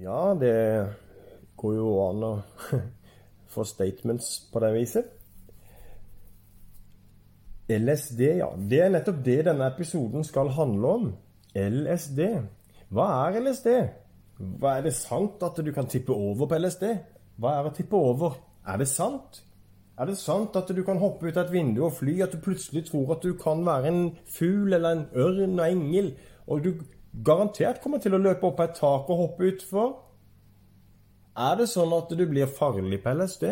Ja, det går jo an å få statements på det viset. LSD, ja. Det er nettopp det denne episoden skal handle om. LSD. Hva er LSD? Hva Er det sant at du kan tippe over på LSD? Hva er å tippe over? Er det sant? Er det sant at du kan hoppe ut av et vindu og fly, at du plutselig tror at du kan være en fugl eller en ørn og engel, og du garantert kommer til å løpe opp på et tak og hoppe utfor? Er det sånn at du blir farlig på LSD?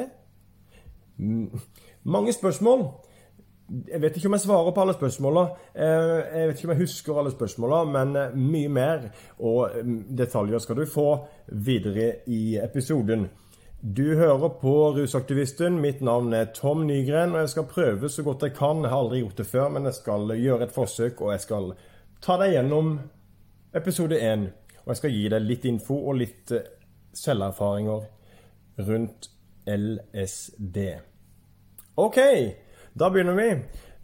Mange spørsmål. Jeg vet ikke om jeg svarer på alle spørsmåla. Eh, jeg vet ikke om jeg husker alle spørsmåla, men eh, mye mer og mm, detaljer skal du få videre i episoden. Du hører på Rusaktivisten. Mitt navn er Tom Nygren, og jeg skal prøve så godt jeg kan. Jeg har aldri gjort det før, men jeg skal gjøre et forsøk, og jeg skal ta deg gjennom episode én. Og jeg skal gi deg litt info og litt eh, selverfaringer rundt LSD. OK, da begynner vi.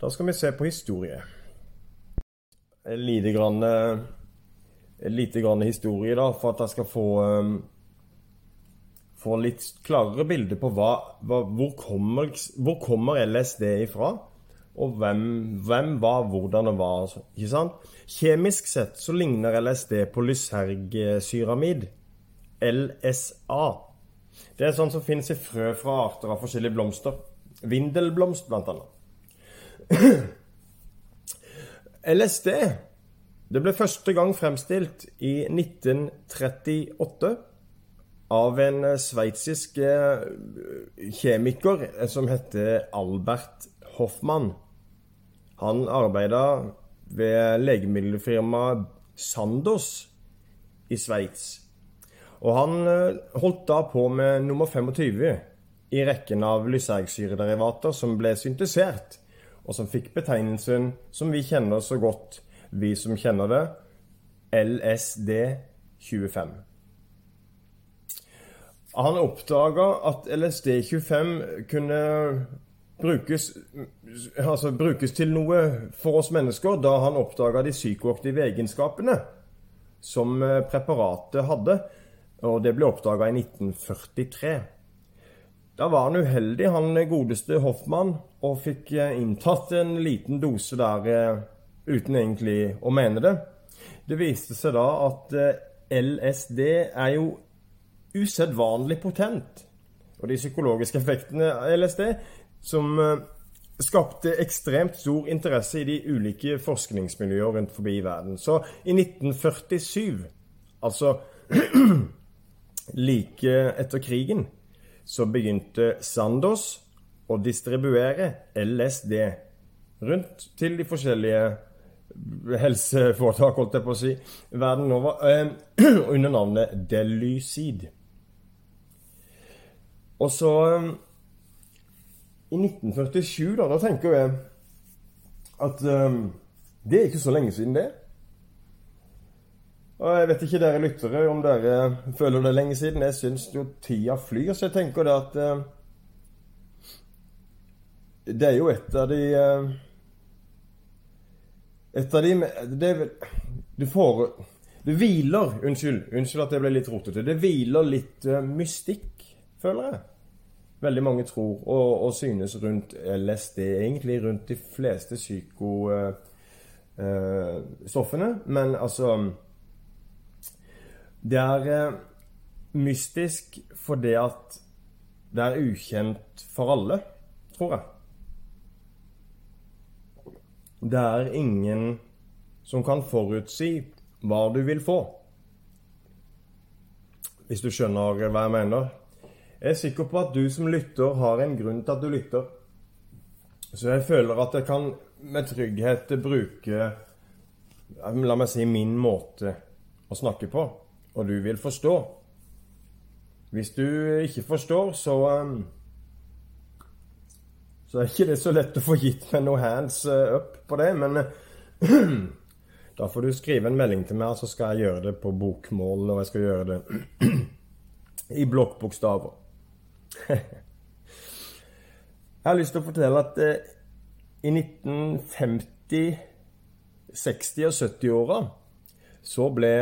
Da skal vi se på historie. Lite grann, lite grann historie, da, for at jeg skal få um, få litt klarere bilde på hva, hva, hvor, kommer, hvor, kommer, LSD ifra? Og hvem, hvem hva, hvordan og hva. Ikke sant? Kjemisk sett så ligner LSD på lysergsyramid. LSA. Det er sånn som finnes i frø fra arter av forskjellige blomster. Vindelblomst, blant annet. LSD det ble første gang fremstilt i 1938 av en sveitsisk eh, kjemiker som heter Albert Hoffmann. Han arbeida ved legemiddelfirmaet Sandos i Sveits. Og han eh, holdt da på med nummer 25 i rekken av lysergsyrederivater som ble syntesert, og som fikk betegnelsen som vi kjenner så godt, vi som kjenner det, LSD25. Han oppdaga at LSD25 kunne brukes, altså brukes til noe for oss mennesker da han oppdaga de psykoaktive egenskapene som eh, preparatet hadde. Og det ble oppdaga i 1943. Da var han uheldig, han godeste Hoffmann, og fikk eh, inntatt en liten dose der eh, uten egentlig å mene det. Det viste seg da at LSD er jo usedvanlig potent. Og de psykologiske effektene av LSD som skapte ekstremt stor interesse i de ulike forskningsmiljøer rundt forbi i verden. Så i 1947, altså Like etter krigen så begynte Sandos å distribuere LSD rundt til de forskjellige helseforetak, holdt jeg på å si, verden over, eh, under navnet Delucid. Og så eh, I 1947, da, da tenker jeg at um, det er ikke så lenge siden det. Og Jeg vet ikke dere lyttere om dere føler det lenge siden. Jeg syns jo tida flyr, så jeg tenker det at uh, Det er jo et av de uh, Et av de Det, det får Det hviler Unnskyld. Unnskyld at jeg ble litt rotete. Det hviler litt uh, mystikk, føler jeg. Veldig mange tror og, og, synes rundt LSD, egentlig rundt de fleste psykostoffene. Men altså det er eh, mystisk fordi at det er ukjent for alle, tror jeg. Det er ingen som kan forutsi hva du vil få. Hvis du skjønner hva jeg mener. Jeg er sikker på at du som lytter, har en grunn til at du lytter. Så jeg føler at jeg kan med trygghet bruke La meg si min måte å snakke på og du vil forstå. Hvis du ikke forstår, så um, Så er ikke det så lett å få gitt meg noe hands uh, up på det, men da får du skrive en melding til meg, så skal jeg gjøre det på bokmål, og jeg skal gjøre det i blokkbokstaver. Jeg har lyst til å fortelle at eh, i 1950 60- og 70-åra så ble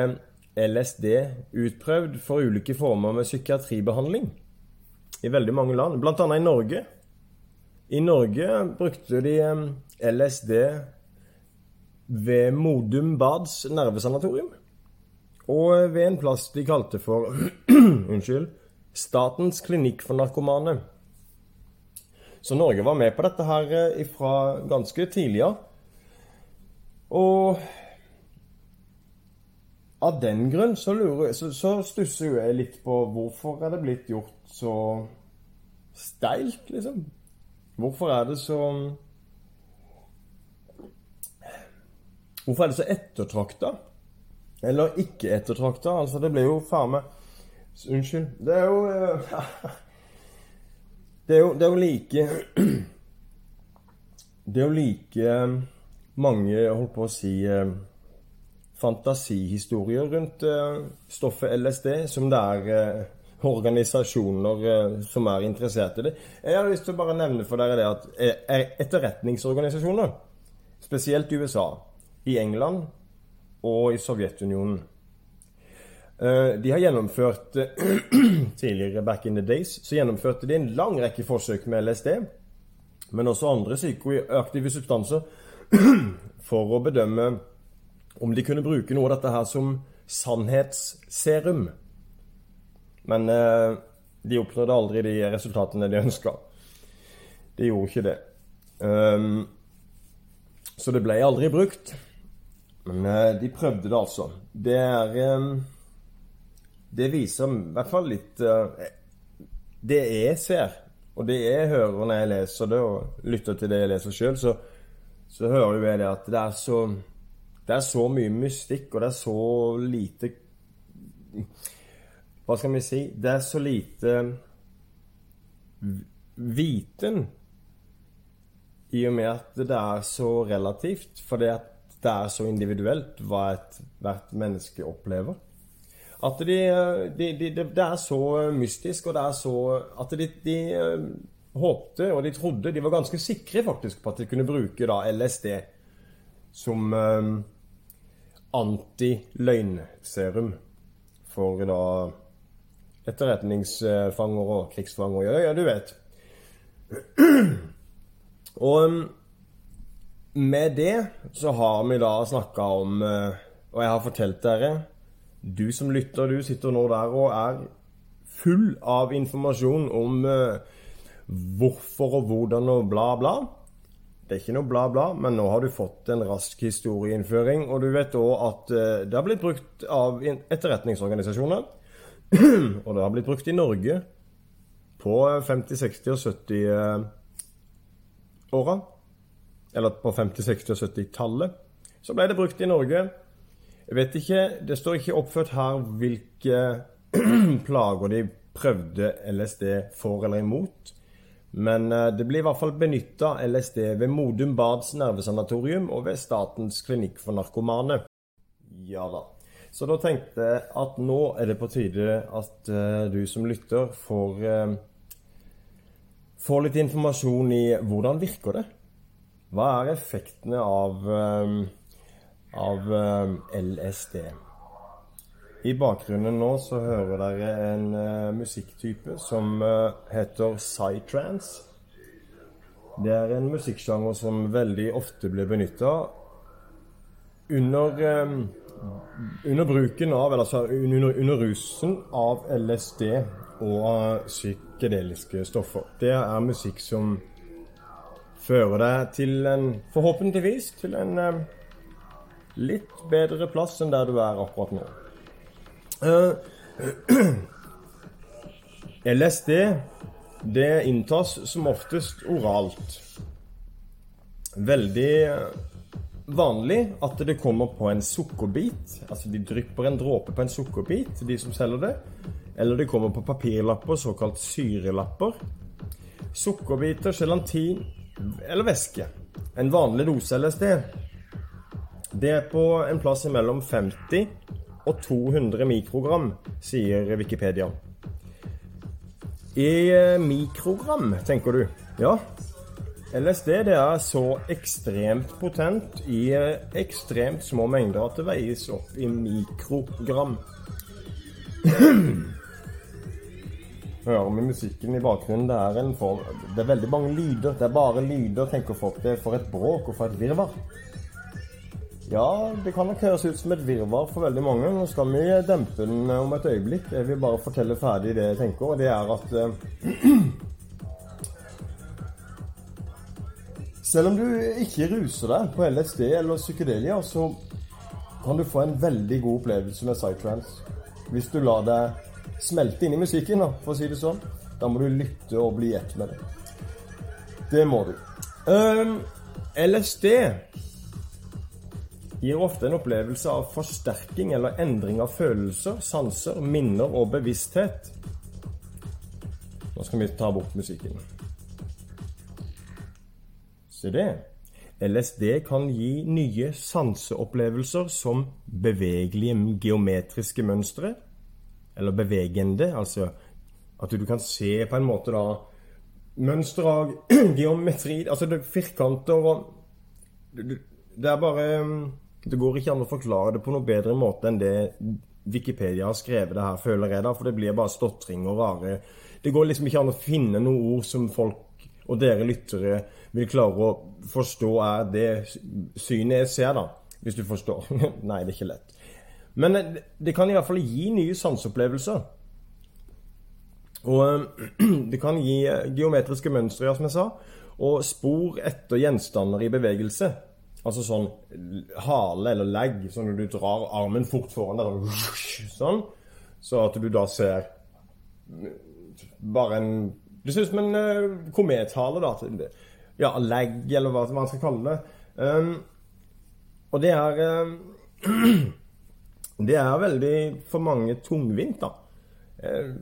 LSD utprøvd for ulike former med psykiatribehandling i veldig mange land, bl.a. i Norge. I Norge brukte de LSD ved Modum Bads nervesanatorium. Og ved en plass de kalte for Unnskyld. Statens klinikk for narkomane. Så Norge var med på dette her eh, fra ganske tidlig av. Og av den grunn så, lurer, så, så stusser jeg litt på hvorfor er det blitt gjort så steilt, liksom? Hvorfor er det så Hvorfor er det så ettertrakta? Eller ikke ettertrakta? Altså, det blir jo faen meg Unnskyld. Det er jo eh, Det er jo, det er jo like Det er jo like eh, mange, jeg holdt på å si eh, fantasihistorier rundt stoffet LSD som det er organisasjoner som er interessert i det. Jeg har lyst til å bare nevne for dere det at etterretningsorganisasjoner, spesielt i USA, i England og i Sovjetunionen. Eh, de har gjennomført Tidligere, back in the days, så gjennomførte de en lang rekke forsøk med LSD, men også andre psykoaktive substanser, for å bedømme om de kunne bruke noe av dette her som sannhetsserum. Men eh, de oppnådde aldri de resultatene de ønska. De gjorde ikke det. Um, så det ble aldri brukt. Men eh, de prøvde det, altså. Det er eh, Det viser i hvert fall litt eh, Det jeg ser, og det jeg hører når jeg leser det, og lytter til det jeg leser sjøl, så, så, hører jo jeg det at det er så Det er så mye mystikk, og det er så lite Hva skal vi si? Det er så lite viten i og med at det er så relativt. For det at det er så individuelt hva ethvert menneske opplever. At de, de, de, det er så mystisk, og det er så At de, eh, håpte og de trodde De var ganske sikre faktisk på at de kunne bruke da LSD som um, anti-løgnserum for da etterretningsfanger og krigsfanger. Ja, ja, du vet. Og um, med det så har vi da snakka om eh, Og jeg har fortalt dere Du som lytter, du sitter nå der og er full av informasjon om eh, hvorfor og hvordan og bla, bla. Det er ikke noe bla, bla, men nå har du fått en rask historieinnføring. Og du vet òg at eh, det har blitt brukt av etterretningsorganisasjoner. og det har blitt brukt i Norge på 50-, 60- og 70-åra eller på 50-, 60- og 70-tallet. Så ble det brukt i Norge. Jeg vet ikke, Det står ikke oppført her hvilke plager de prøvde LSD for eller imot. Men eh, det blir i hvert fall benytta LSD ved Modum Bads nervesanatorium og ved Statens klinikk for narkomane. Ja da. Så da tenkte jeg at nå er det på tide at uh, du som lytter får, uh, får litt informasjon i hvordan virker det hva er effektene av, av ehm, LSD? I bakgrunnen nå så hører dere en uh, musikktype som uh, heter psytrance. Det er en musikksjanger som veldig ofte blir benytta under, under bruken av Eller altså under, under rusen av LSD og psykedeliske stoffer. Det er musikk som fører deg til en Forhåpentligvis til en eh, litt bedre plass enn der du er akkurat nå. Uh, LSD det inntas som oftest oralt. Veldig vanlig at det kommer på en sukkerbit. Altså de drypper en dråpe på en sukkerbit, de som selger det. Eller det kommer på papirlapper, såkalt syrelapper. Sukkerbiter, gelatin eller væske. En vanlig dose LSD det er på en plass mellom 50 og 200 mikrogram, sier Wikipedia. I eh, mikrogram, tenker du. Ja, LSD det er så ekstremt potent i eh, ekstremt små mengder at det veies opp i mikrogram. Hører vi musikken i bakgrunnen? Det er, en form, det er veldig mange lyder. Det er bare lyder, tenker folk. Det er for et bråk og for et virvar. Ja, det kan nok høres ut som et virvar for veldig mange. Nå skal vi dempe den om et øyeblikk. Jeg vil bare fortelle ferdig det jeg tenker, og det er at eh, Selv om du ikke ruser deg på LSD eller psykedelia, så kan du få en veldig god opplevelse med psytrance. Hvis du lar deg smelte inn i musikken, for å si det sånn. Da må du lytte og bli ett med det. Det må du. Um, LSD gir ofte en opplevelse av forsterking eller endring av følelser, sanser, minner og bevissthet. Nå skal vi ta bort musikken. Se det. LSD kan gi nye sanseopplevelser som bevegelige geometriske mønstre. Eller bevegende, altså at du kan se på en måte da mønster av geometri Altså er firkanter og Det er bare Det går ikke an å forklare det på noe bedre måte enn det Wikipedia har skrevet det her, føler jeg da, for det blir bare stotring og rare Det går liksom ikke an å finne noen ord som folk og dere lyttere vil klare å forstå er det synet jeg ser, da. Hvis du forstår. Nei, det er ikke lett. Men det kan i hvert fall gi nye sanseopplevelser. Og eh, det kan gi eh, geometriske mønstre, som jeg sa, og spor etter gjenstander i bevegelse. Altså sånn hale eller legg, sånn når du drar armen fort foran deg, sånn. Så at du da ser bare en Det ser ut som en komethale, da ja, legg, eller hva man skal kalle det. Um, og det er um, Det er veldig for mange tungvint, da. Uh,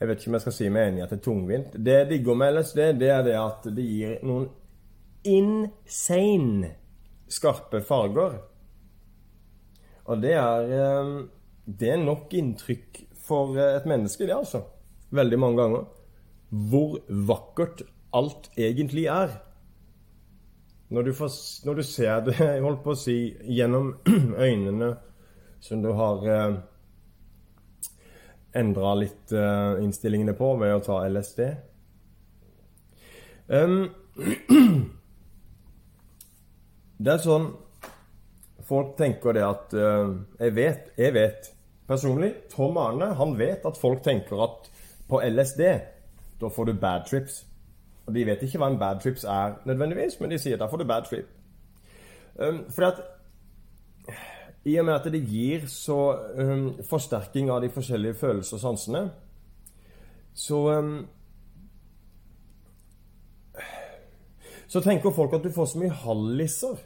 jeg vet ikke om jeg skal si meg enig i at det er tungvint. Det jeg digger med LSD, det er det at det gir noen insane skarpe farger. Og det er um, Det er nok inntrykk for et menneske, det, altså. Veldig mange ganger. Hvor vakkert alt egentlig er. Når du, får, når du ser det, jeg holdt på å si, gjennom øynene som du har eh, endra litt eh, innstillingene på ved å ta LSD um, Det er sånn Folk tenker det at uh, Jeg vet, jeg vet personlig Tom Arne han vet at folk tenker at på LSD da får du bad trips. Og de vet ikke hva en bad trips er nødvendigvis, men de sier da får du bad trip. Um, fordi at i og med at det gir så um, forsterking av de forskjellige følelser og sansene, så um, Så tenker folk at du får så mye halliser.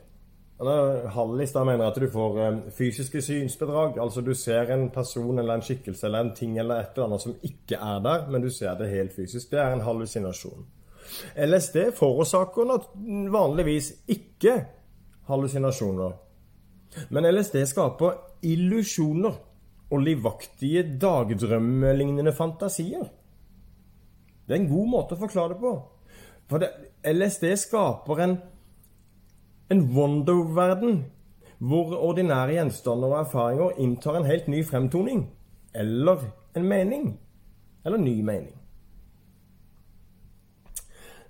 Hallis da mener at du får um, fysiske synsbedrag. Altså du ser en person eller en skikkelse eller en ting eller et eller annet som ikke er der, men du ser det helt fysisk. Det er en hallusinasjon. LSD forårsaker vanligvis ikke hallusinasjoner. Men LSD skaper illusjoner og livaktige dagdrømmelignende fantasier. Det er en god måte å forklare det på. For det, LSD skaper en, en wonder-verden hvor ordinære gjenstander og erfaringer inntar en helt ny fremtoning. Eller en mening. Eller ny mening.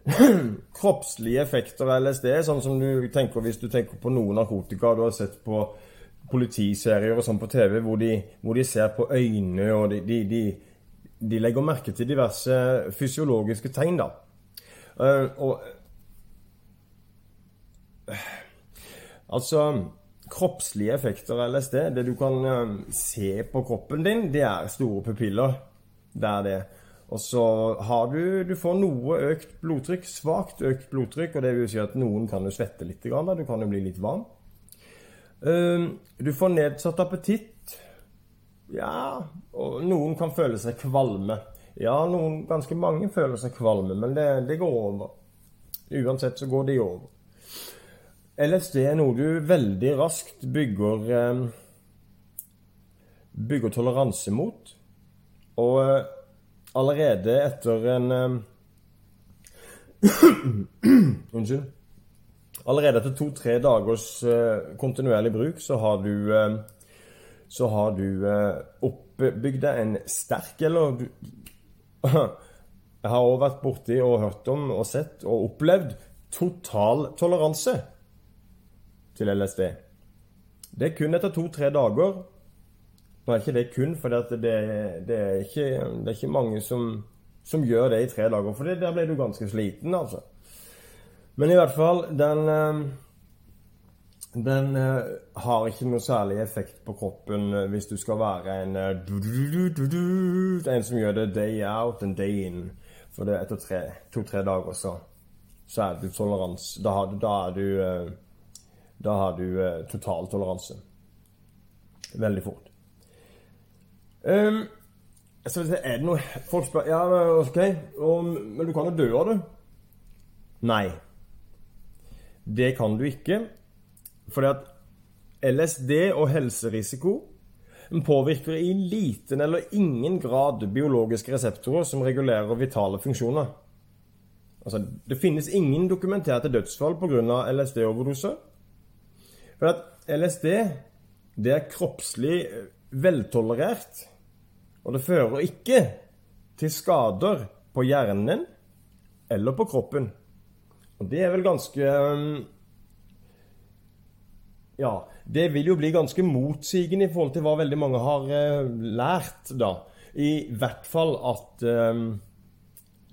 kroppslige effekter av LSD, sånn som du tenker hvis du tenker på noe narkotika du har sett på politiserier og sånn på TV, hvor de, hvor de ser på øyne, og de, de, de, de, legger merke til diverse fysiologiske tegn, da. Uh, og Altså Kroppslige effekter av LSD, det du kan uh, se på kroppen din, det er store pupiller. Det er det. Og så har du Du får noe økt blodtrykk, svakt økt blodtrykk, og det vil si at noen kan jo svette litt, du kan jo bli litt varm. Ehm, du får nedsatt appetitt. Ja, og noen kan føle seg kvalme. Ja, noen, ganske mange føler seg kvalme, men det, det går over. Uansett så går det over. LSD er noe du veldig raskt bygger ehm, bygger toleranse mot. Og allerede etter en Unnskyld. Allerede etter to-tre dagers eh, kontinuerlig bruk så har du eh, så har du eh, oppbygd deg en sterk eller du, Jeg har òg vært borti og hørt om og sett og opplevd total toleranse til LSD. Det er kun etter to-tre dager. Nå er ikke det kun, for det, det, er ikke, det er ikke mange som, som, gjør det i tre dager. For der ble du ganske sliten, altså. Men i hvert fall, den eh, Den eh, har ikke noe særlig effekt på kroppen eh, hvis du skal være en En som gjør det day out and day in. For det etter to-tre dager så, så, er du tolerans. Da, da, er du Da har du total toleranse. Veldig fort. Um, så er det noe Folk spør Ja, OK, og, men du kan jo dø av det. Nei. Det kan du ikke. Fordi at LSD og helserisiko påvirker i liten eller ingen grad biologiske reseptorer som regulerer vitale funksjoner. Altså, det finnes ingen dokumenterte dødsfall pga. LSD-overdose. For at LSD det er kroppslig veltolerert. Og det fører ikke til skader på hjernen eller på kroppen. Og det er vel ganske um, Ja, det vil jo bli ganske motsigende i forhold til hva veldig mange har uh, lært, da. I hvert fall at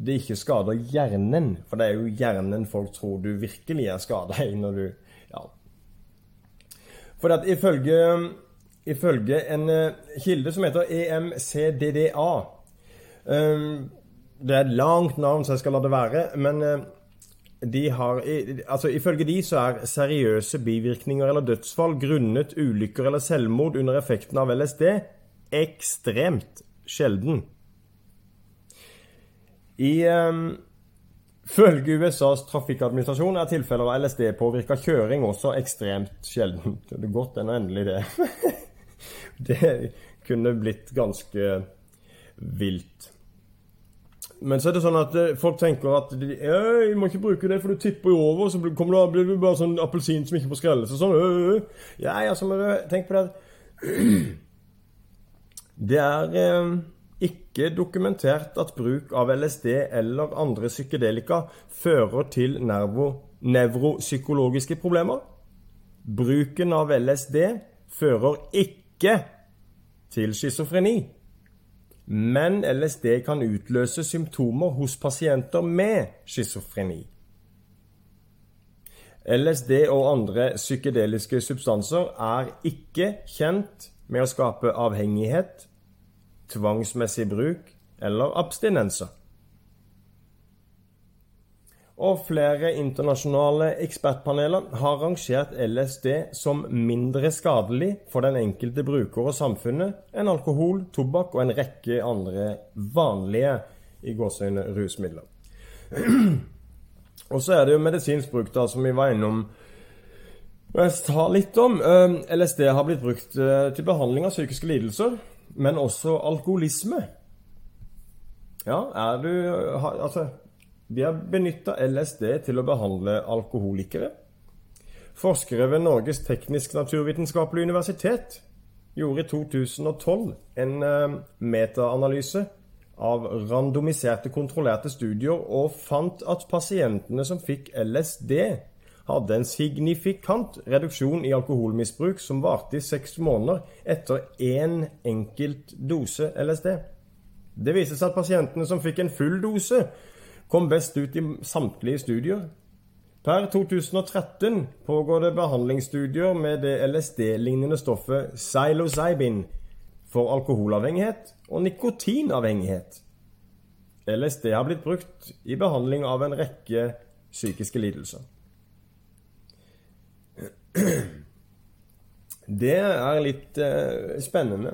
det ikke skader hjernen. For det er jo hjernen folk tror du virkelig er skada i når du Ja. For at ifølge ifølge en uh, kilde som heter EMCDDA um, Det er et langt navn, så jeg skal la det være. Men uh, de har Altså, ifølge de så er seriøse bivirkninger eller dødsfall grunnet ulykker eller selvmord under effekten av LSD ekstremt sjelden. I um, Følge USAs trafikkadministrasjon er tilfeller av LSD-påvirka kjøring også ekstremt sjelden. Det er godt ennå endelig det. det kunne blitt ganske vilt. Men så er det sånn at eh, folk tenker at de, må ikke bruke det, for du tipper jo over, så kommer du, blir du bare sånn appelsin som ikke får skrelles og sånn. Ja, ja, så må du tenke på det Det er eh, ikke dokumentert at bruk av LSD eller andre psykedelika fører til nevropsykologiske problemer. Bruken av LSD fører ikke til schizofreni. Men LSD kan utløse symptomer hos pasienter med schizofreni. LSD og andre psykedeliske substanser er ikke kjent med å skape avhengighet, tvangsmessig bruk eller abstinenser og flere internasjonale ekspertpaneler har rangert LSD som mindre skadelig for den enkelte bruker og samfunnet enn alkohol, tobakk og en rekke andre vanlige i gåsøgne, rusmidler. og så er det jo medisinsk bruk, da, som vi var innom. Jeg tar litt om. LSD har blitt brukt eh, til behandling av psykiske lidelser, men også alkoholisme. Ja, er du Altså vi har benytta LSD til å behandle alkoholikere. Forskere ved Norges teknisk-naturvitenskapelige universitet gjorde i 2012 en uh, metaanalyse av randomiserte, kontrollerte studier og fant at pasientene som fikk LSD, hadde en signifikant reduksjon i alkoholmisbruk som varte i seks måneder etter én enkelt dose LSD. Det viste seg at pasientene som fikk en full dose, kom best ut i samtlige studier. Per 2013 pågår det behandlingsstudier med det LSD-lignende stoffet psilocybin for alkoholavhengighet og nikotinavhengighet. LSD har blitt brukt i behandling av en rekke psykiske lidelser. Det er litt eh, spennende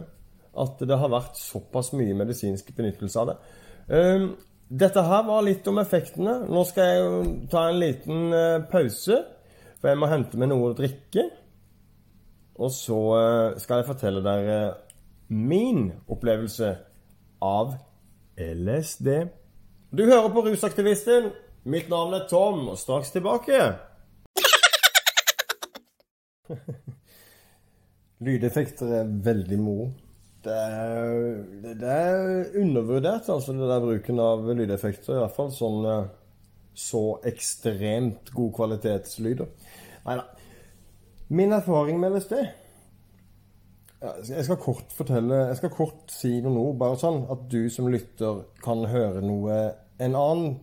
at det har vært såpass mye medisinsk benyttelse av det. Um, dette her var litt om effektene. Nå skal jeg jo ta en liten uh, pause, for jeg må hente meg noe å drikke. Og så uh, skal jeg fortelle dere min opplevelse av LSD. Du hører på Rusaktivisten. Mitt navn er Tom, og straks tilbake. Lydeffekter er veldig moro. Det er, det er undervurdert, altså, det der bruken av lydeffekter. I hvert fall sånn eh, så ekstremt god kvalitetslyder. Nei da. Min erfaring med LSD Jeg skal kort fortelle Jeg skal kort si noe ord, bare sånn at du som lytter kan høre noe En annen,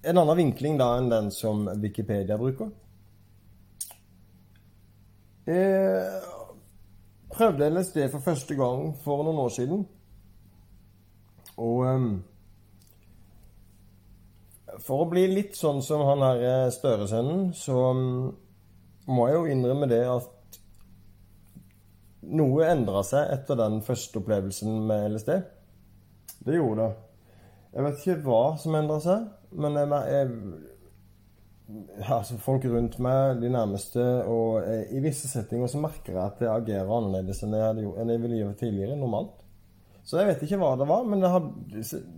en annen vinkling da enn den som Wikipedia bruker. Jeg prøvde LSD for første gang for noen år siden. Og um, for å bli litt sånn som han her Støresønnen, så um, må jeg jo innrømme det at noe endra seg etter den første opplevelsen med LSD. Det gjorde det. Jeg vet ikke hva som endra seg, men jeg, jeg, altså folk rundt meg, de nærmeste, og eh, i visse settinger så merker jeg at jeg agerer annerledes enn jeg, hadde, enn jeg ville gjøre tidligere, normalt. Så jeg vet ikke hva det var, men det har,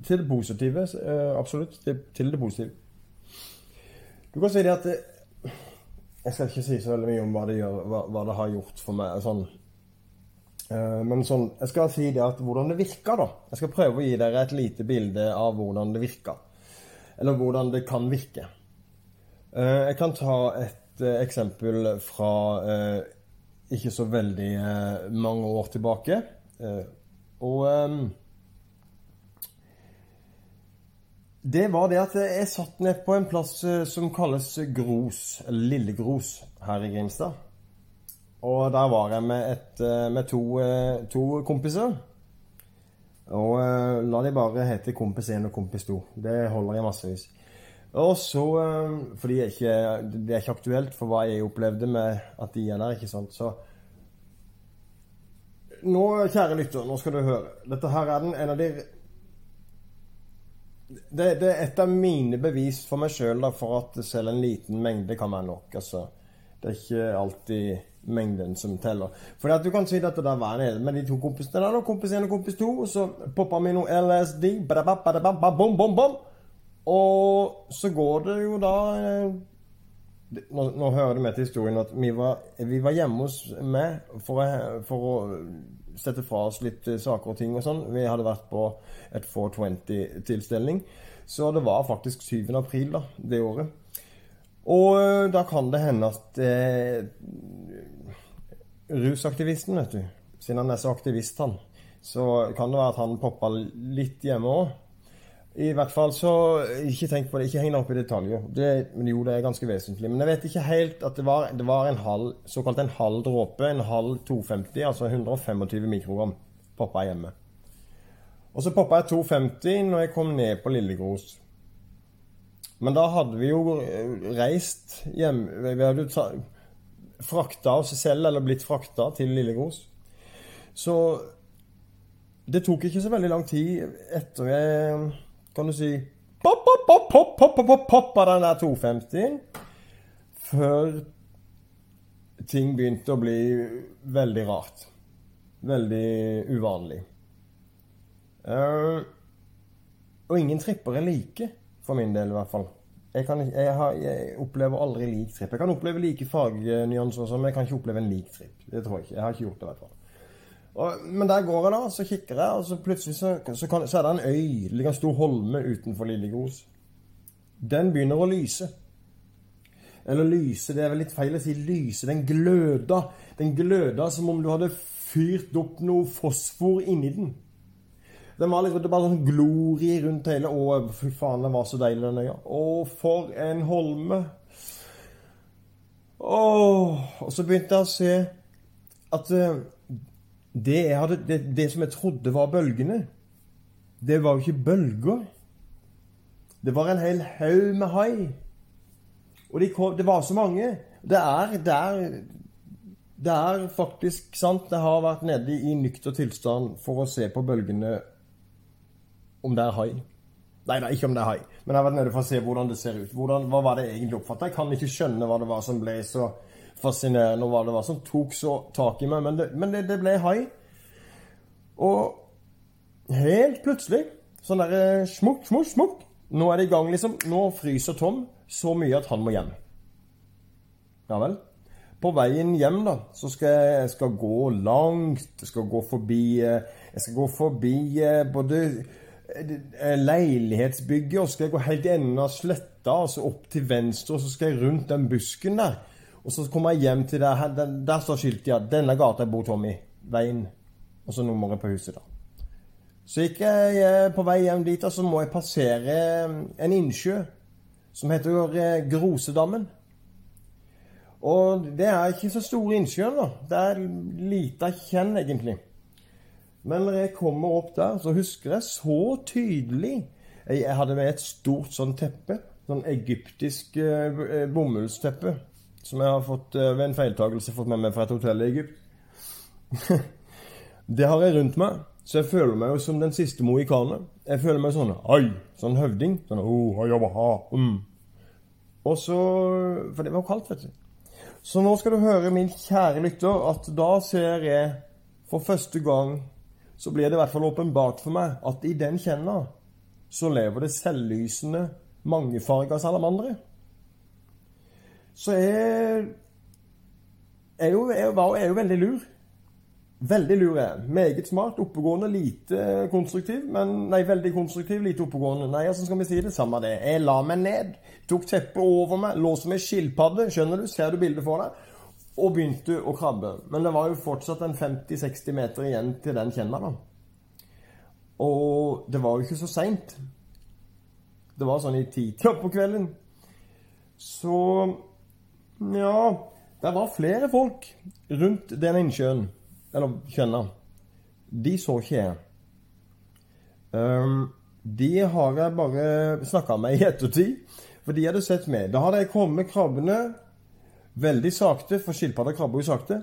til det positive. Eh, absolutt. Til det positive. Du kan si det at jeg skal ikke si så veldig mye om hva det, gjør, hva, hva det har gjort for meg. Sånn. Uh, men sånn, jeg skal si det at hvordan det virker, da. Jeg skal prøve å gi dere et lite bilde av hvordan det virker. Eller hvordan det kan virke. Uh, jeg kan ta et uh, eksempel fra ikke så veldig mange år tilbake. og Det var det at jeg satt ned på en plass eh, som kalles Gros, Lille Gros, her i Grimstad. Og der var jeg med, et, eh, med to, eh, to, kompiser. Og la de bare hete Kompis 1 og Kompis 2. Det holder jeg massevis. Og så fordi det er, ikke, det er ikke aktuelt for hva jeg opplevde med at de er der, ikke sant. Så nå, kjære lytter, nå skal du høre. Dette her er den, en av de det, det, er et av mine bevis for meg sjøl for at selv en liten mengde kan være nok. Altså, det er ikke alltid mengden som teller. For du kan si at det der var nede med de to kompisene der, kompis 1 og kompis 2, og så popper vi noe LSD, bom, bom, bom, og så går det jo da eh, nå, nå, hører det med til historien at vi var, vi var hjemme hos meg for for å sette fra oss litt eh, saker og ting og sånn. Vi hadde vært på et 420-tilstelning. Så det var faktisk 7. april da, det året. Og eh, da kan det hende at eh, rusaktivisten, vet du, siden han er så aktivist, han, så kan det være at han poppa litt hjemme òg. I hvert fall så Ikke tenk på det, ikke heng deg opp i detaljer. Det, men jo, det er ganske vesentlig. Men jeg vet ikke helt at det var, det var en halv, såkalt en halv dråpe, en halv 250, altså 125 mikrogram, poppa hjemme. Og så poppa jeg 250 når jeg kom ned på Lillegros. Men da hadde vi jo eh, reist hjem Vi hadde jo frakta oss selv, eller blitt frakta til Lillegros. Så det tok ikke så veldig lang tid etter jeg kan du si pop, pop, pop, pop, pop, pop, pop, pop av den der 250 før ting begynte å bli veldig rart. Veldig uvanlig. Uh, og ingen tripper er like, for min del i hvert fall. Jeg, kan, jeg, har, jeg opplever aldri lik tripp. Jeg kan oppleve like fagnyanser, men jeg kan ikke oppleve en lik tripp. Det tror jeg ikke. Jeg har ikke gjort det, i hvert fall. Og, men der går jeg, da. Så kikker jeg, og så plutselig så, så, kan, så er det en øy. Det ligger en stor holme utenfor Lillegros. Den begynner å lyse. Eller lyse, det er vel litt feil å si lyse. Den gløda. Den gløda som om du hadde fyrt opp noe fosfor inni den. Den var liksom, Det var sånn glorie rundt hele Å, fy faen, den var så deilig, den øya. Å, for en holme. Åh, og så begynte jeg å se at uh, det, hadde, det, det, som jeg trodde var bølgene, det var jo ikke bølger. Det var en hel haug med hai. Og de kom, det var så mange. Det er, det det er faktisk sant. Jeg har vært nede i nykter tilstand for å se på bølgene om det er hai. Nei, nei, ikke om det er hai. Men jeg har vært nede for å se hvordan det ser ut. Hvordan, hva var det egentlig oppfattet? Jeg kan ikke skjønne hva det var som ble så fascinerende, hva det var som tok så tak i meg. Men det, men det, det ble hai. Og helt plutselig, sånn derre smukk, smukk, smukk, Nå er det i gang, liksom. Nå fryser Tom så mye at han må hjem. Ja vel. På veien hjem, da, så skal jeg, jeg skal gå langt. Jeg skal gå forbi eh, Jeg skal gå forbi eh, både eh, leilighetsbygget, og skal jeg gå helt i enden av sletta, og så opp til venstre, og så skal jeg rundt den busken der. Og så kommer jeg hjem til der, der, der står skiltet, ja. Denne gata bor Tommy. Veien. Og så nummeret på huset, da. Så gikk jeg på vei hjem dit, og så må jeg passere en innsjø som heter Grosedammen. Og det er ikke så store innsjøer, da. Det er lita kjenn, egentlig. Men når jeg kommer opp der, så husker jeg så tydelig Jeg hadde med et stort sånn teppe. Sånn egyptisk eh, bomullsteppe. Som jeg har fått eh, ved en feiltagelse fått med meg fra et hotell i Egypt. det har jeg rundt meg. Så jeg føler meg jo som den siste mohikaner. Jeg føler meg sånn Oi! Sånn høvding. Sånn, oh, mm. Og så For det var kaldt, vet du. Så nå skal du høre, min kjære lytter, at da ser jeg for første gang Så blir det i hvert fall åpenbart for meg at i den kjenna så lever det selvlysende, mangefarga salamandere. Så jeg jo, jeg var, er jo veldig lur. Veldig lur er han. Meget smart, oppegående, lite konstruktiv. Men, nei, veldig konstruktiv, lite oppegående. Nei, altså skal vi si det? Samme det. Jeg la meg ned, tok teppet over meg, lå som ei skilpadde, skjønner du, ser du bildet for deg, og begynte å krabbe. Men det var jo fortsatt en 50-60 meter igjen til den kjenneren. Og det var jo ikke så seint. Det var sånn i titida på kvelden. Så ja Det var flere folk rundt den innsjøen eller kjønna, de så ikke jeg. Um, de har jeg bare snakka med i ettertid, for de hadde sett meg. Da hadde jeg kommet krabbene veldig sakte, for skilpadder krabber jo sakte.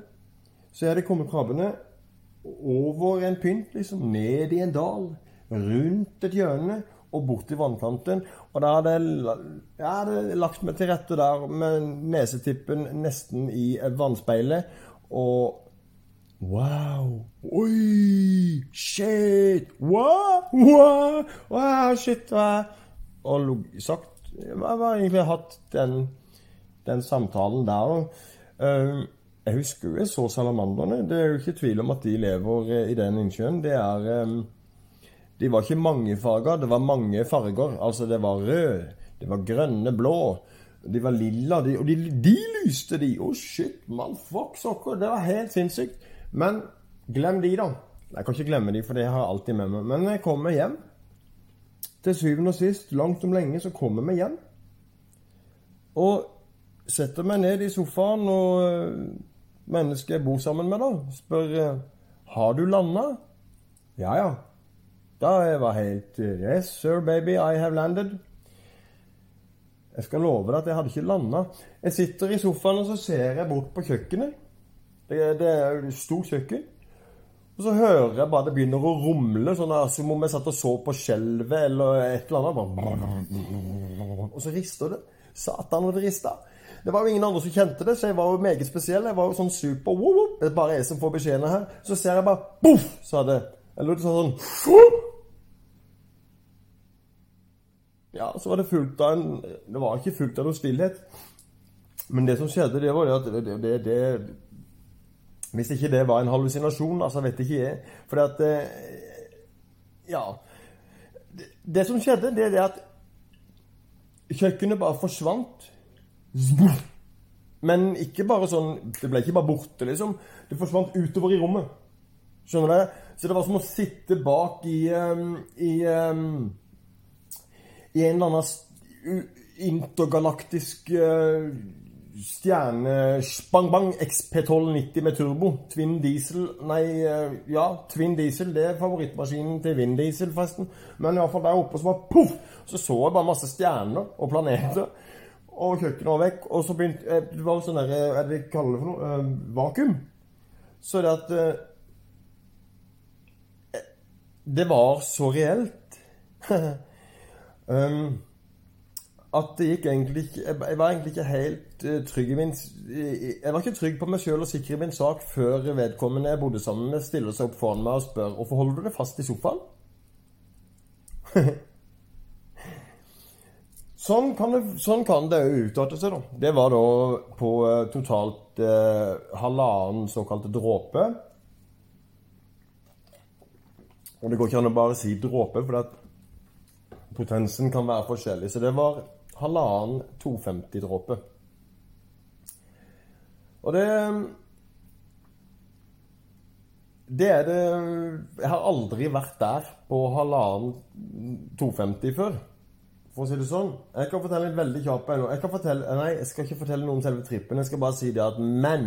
Så hadde jeg kommet krabbene over en pynt, liksom, ned i en dal, rundt et hjørne og bort til vannkanten. Og da hadde jeg, jeg hadde lagt meg til rette der med nesetippen nesten i vannspeilet. Og Wow! Oi! Shit! Wow! Wow! wow shit! Wow. Og sagt Jeg har egentlig hatt den, den samtalen der. Uh, jeg husker jo jeg så salamanderne. Det er jo ikke tvil om at de lever eh, i den innsjøen. Det er um, De var ikke mangefarga, det var mange farger. Altså, det var rød, det var grønne, blå. De var lilla, de, og de, de lyste, de. Å, oh, shit, man, fuck sokker. Det var helt sinnssykt. Men glem de, da. Jeg kan ikke glemme de, for det har jeg alltid med meg. Men jeg kommer hjem, til syvende og sist, langt om lenge, så kommer vi hjem. Og setter meg ned i sofaen, og eh, mennesket jeg bor sammen med, da, spør eh, Har du landa? Ja, ja. Jeg var helt eh, Yes, sir, baby, I have landed. Jeg skal love deg at jeg hadde ikke landa. Jeg sitter i sofaen, og så ser jeg bort på kjøkkenet. Det, det er et stort kjøkken. Og så hører jeg bare det begynner å rumle, sånn som om jeg satt og så på skjelvet eller et eller annet. Og så rister det. Satan, og det rista. Det var jo ingen andre som kjente det, så jeg var jo meget spesiell. Jeg var jo sånn super woo, Det er bare jeg som får beskjedene her. Så ser jeg bare Boff! sa det. Eller det sånn Ja, så var det fullt av en Det var ikke fullt av noe stillhet. Men det som skjedde, det var det at det, det, det hvis ikke det var en hallusinasjon, altså vet ikke jeg. For at eh, Ja. Det som skjedde, det er det at kjøkkenet bare forsvant. Men ikke bare sånn Det ble ikke bare borte, liksom. Det forsvant utover i rommet. Skjønner du? Så det var som å sitte bak i um, i, um, I en eller annen intergalaktisk uh, Stjerne Bang Bang XP1290 med turbo. Twin Diesel Nei, eh, ja, Twin Diesel. Det er favorittmaskinen til Vin Diesel, forresten. Men iallfall der oppe så var poff! Så så jeg bare masse stjerner og planeter. Og kjøkkenet var vekk. Og så begynte eh, Det var sånn der eh, Hva er det de kaller det for noe? Uh, vakuum. Så det at uh, Det var så reelt. um, at det gikk egentlig ikke Jeg var egentlig ikke helt uh, trygg i min Jeg var ikke trygg på meg sjøl og sikker i min sak før vedkommende jeg bodde sammen med, stiller seg opp foran meg og spør Hvorfor holder du deg fast i sofaen? Sånn kan det, sånn kan det jo utarte seg, da. Det var da på eh, totalt eh, halvannen såkalte dråpe. Og det går ikke an å bare si dråpe, for at potensen kan være forskjellig. Så det var halvannen 250-dråpe. Og det Det er det Jeg har aldri vært der på halvannen 250 før. For å si det sånn. Jeg kan fortelle litt veldig kjapt ennå. Jeg kan fortelle, nei, jeg skal ikke fortelle noe om selve trippen. Jeg skal bare si det at Men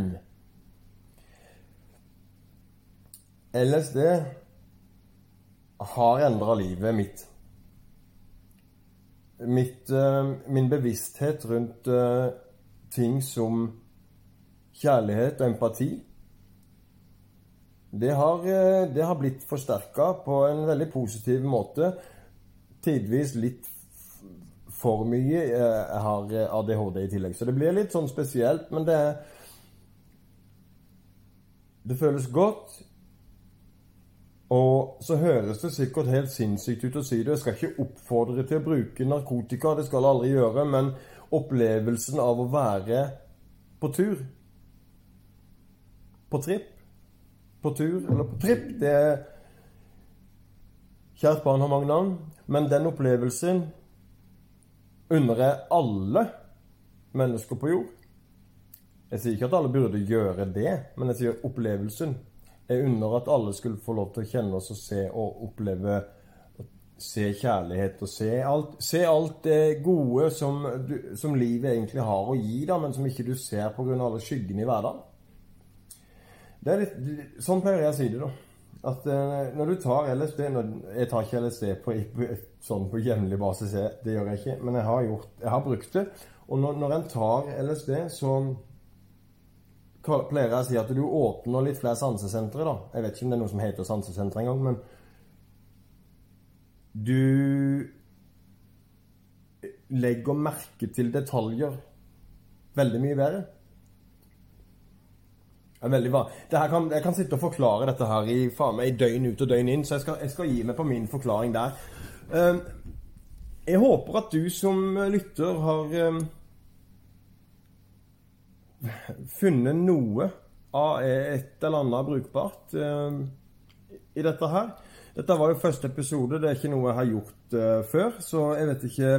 LSD har endra livet mitt. Mitt, uh, min bevissthet rundt uh, ting som kjærlighet og empati det har, uh, det har blitt forsterka på en veldig positiv måte. Tidvis litt for mye. Jeg har ADHD i tillegg, så det blir litt sånn spesielt. Men det Det føles godt. Og så høres det sikkert helt sinnssykt ut å si det. Jeg skal ikke oppfordre til å bruke narkotika, det skal jeg aldri gjøre. Men opplevelsen av å være på tur På tripp På tur eller på tripp, det er Kjært barn har mange navn, men den opplevelsen unner jeg alle mennesker på jord. Jeg sier ikke at alle burde gjøre det, men jeg sier opplevelsen. Jeg unner at alle skulle få lov til å kjenne oss og se og oppleve Se kjærlighet og se alt, se alt det gode som, du, som, livet egentlig har å gi, da, men som ikke du ser pga. alle skyggene i hverdagen. Det er litt, sånn pleier jeg å si det, da. At uh, når du tar LSD når, Jeg tar ikke LSD på, sånn på jevnlig basis, det gjør jeg ikke. Men jeg har, gjort, jeg har brukt det. Og når, når en tar LSD, så pleier jeg å si at du åpner litt flere sansesentre, da. Jeg vet ikke om det er noe som heter sansesentre engang, men Du legger merke til detaljer veldig mye bedre. Det er veldig. Kan, jeg kan sitte og forklare dette her i faen meg døgn ut og døgn inn, så jeg skal, jeg skal gi meg på min forklaring der. Ehm, jeg håper at du som lytter har ehm, funnet noe av et eller annet brukbart uh, i dette her. Dette var jo første episode, det er ikke noe jeg har gjort uh, før, så jeg vet ikke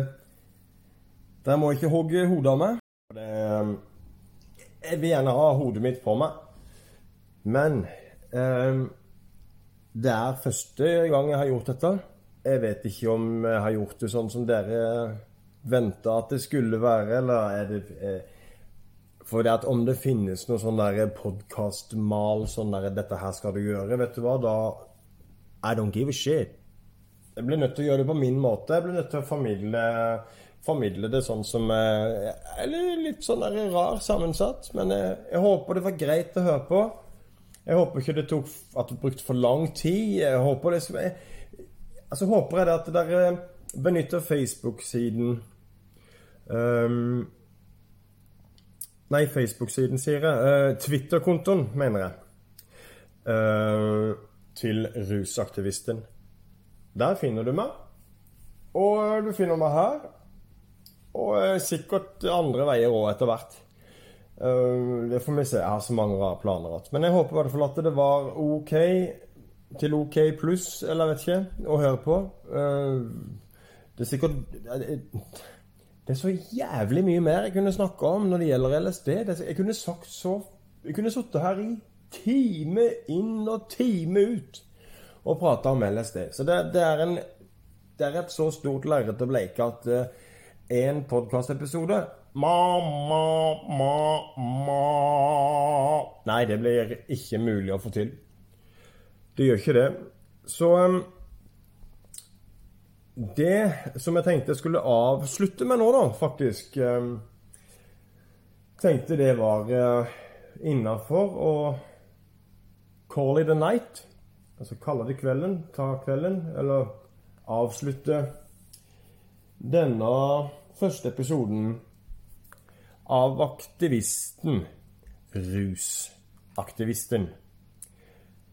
Dere må ikke hogge hodet av meg. Uh, jeg vil gjerne ha hodet mitt på meg. Men det er første gang jeg har gjort dette. Jeg vet ikke om jeg har gjort det sånn som dere venta at det skulle være, eller er det for at om det finnes noe sånn der podkastmal sånn der 'Dette her skal du gjøre', vet du hva, da I don't give a shit. Jeg blir nødt til å gjøre det på min måte. Jeg blir nødt til å formidle, formidle det sånn som Eller litt sånn der rar sammensatt. Men jeg, jeg, håper det var greit å høre på. Jeg håper ikke det tok at det brukte for lang tid. Jeg håper det jeg, Altså håper jeg det at dere benytter Facebook-siden um, Nei, Facebook-siden, sier jeg. Uh, Twitter-kontoen, mener jeg. Uh, til rusaktivisten. Der finner du meg. Og du finner meg her. Og uh, sikkert andre veier òg etter hvert. det får vi se. Jeg har så mange rare planer. Men jeg håper i hvert fall at det var OK til OK pluss, eller jeg vet ikke, å høre på. det er sikkert det er så jævlig mye mer jeg kunne snakka om når det gjelder LSD. Jeg kunne sagt så Jeg kunne sittet her i time inn og time ut og prata om LSD. Så det, det, er en, det, er et så stort lerret å bleike at uh, en podkastepisode ma, ma, ma, ma Nei, det blir ikke mulig å få til. Det gjør ikke det. Så um, det som jeg tenkte jeg skulle avslutte med nå, da, faktisk eh, Tenkte det var eh, innafor å call it a night. Altså kalle det kvelden, ta kvelden, eller avslutte denne første episoden av Aktivisten. Rusaktivisten.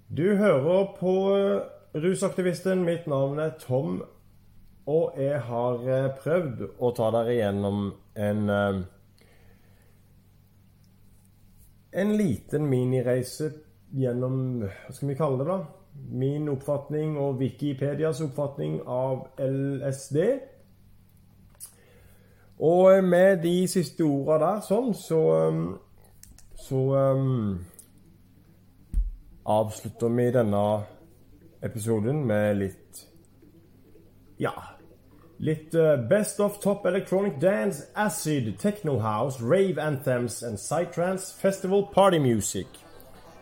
Du hører på Rusaktivisten. Mitt navn er Tom Og jeg har eh, prøvd å ta dere gjennom en eh, En liten minireise gjennom Hva skal vi kalle det, da? Min oppfatning og Wikipedias oppfatning av LSD. Og med de siste orda der, sånn, så Så um, avslutter vi denne episoden med litt Ja. Litt uh, Best of Top Electronic Dance, Acid, Techno House, Rave Anthems and Psytrance Festival Party Music.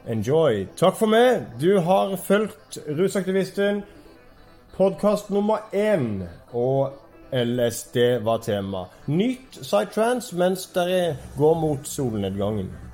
Enjoy. Takk for meg. Du har fulgt Rusaktivisten. Podkast nummer én. Og LSD var tema. Nyt Psytrance mens dere går mot solnedgangen.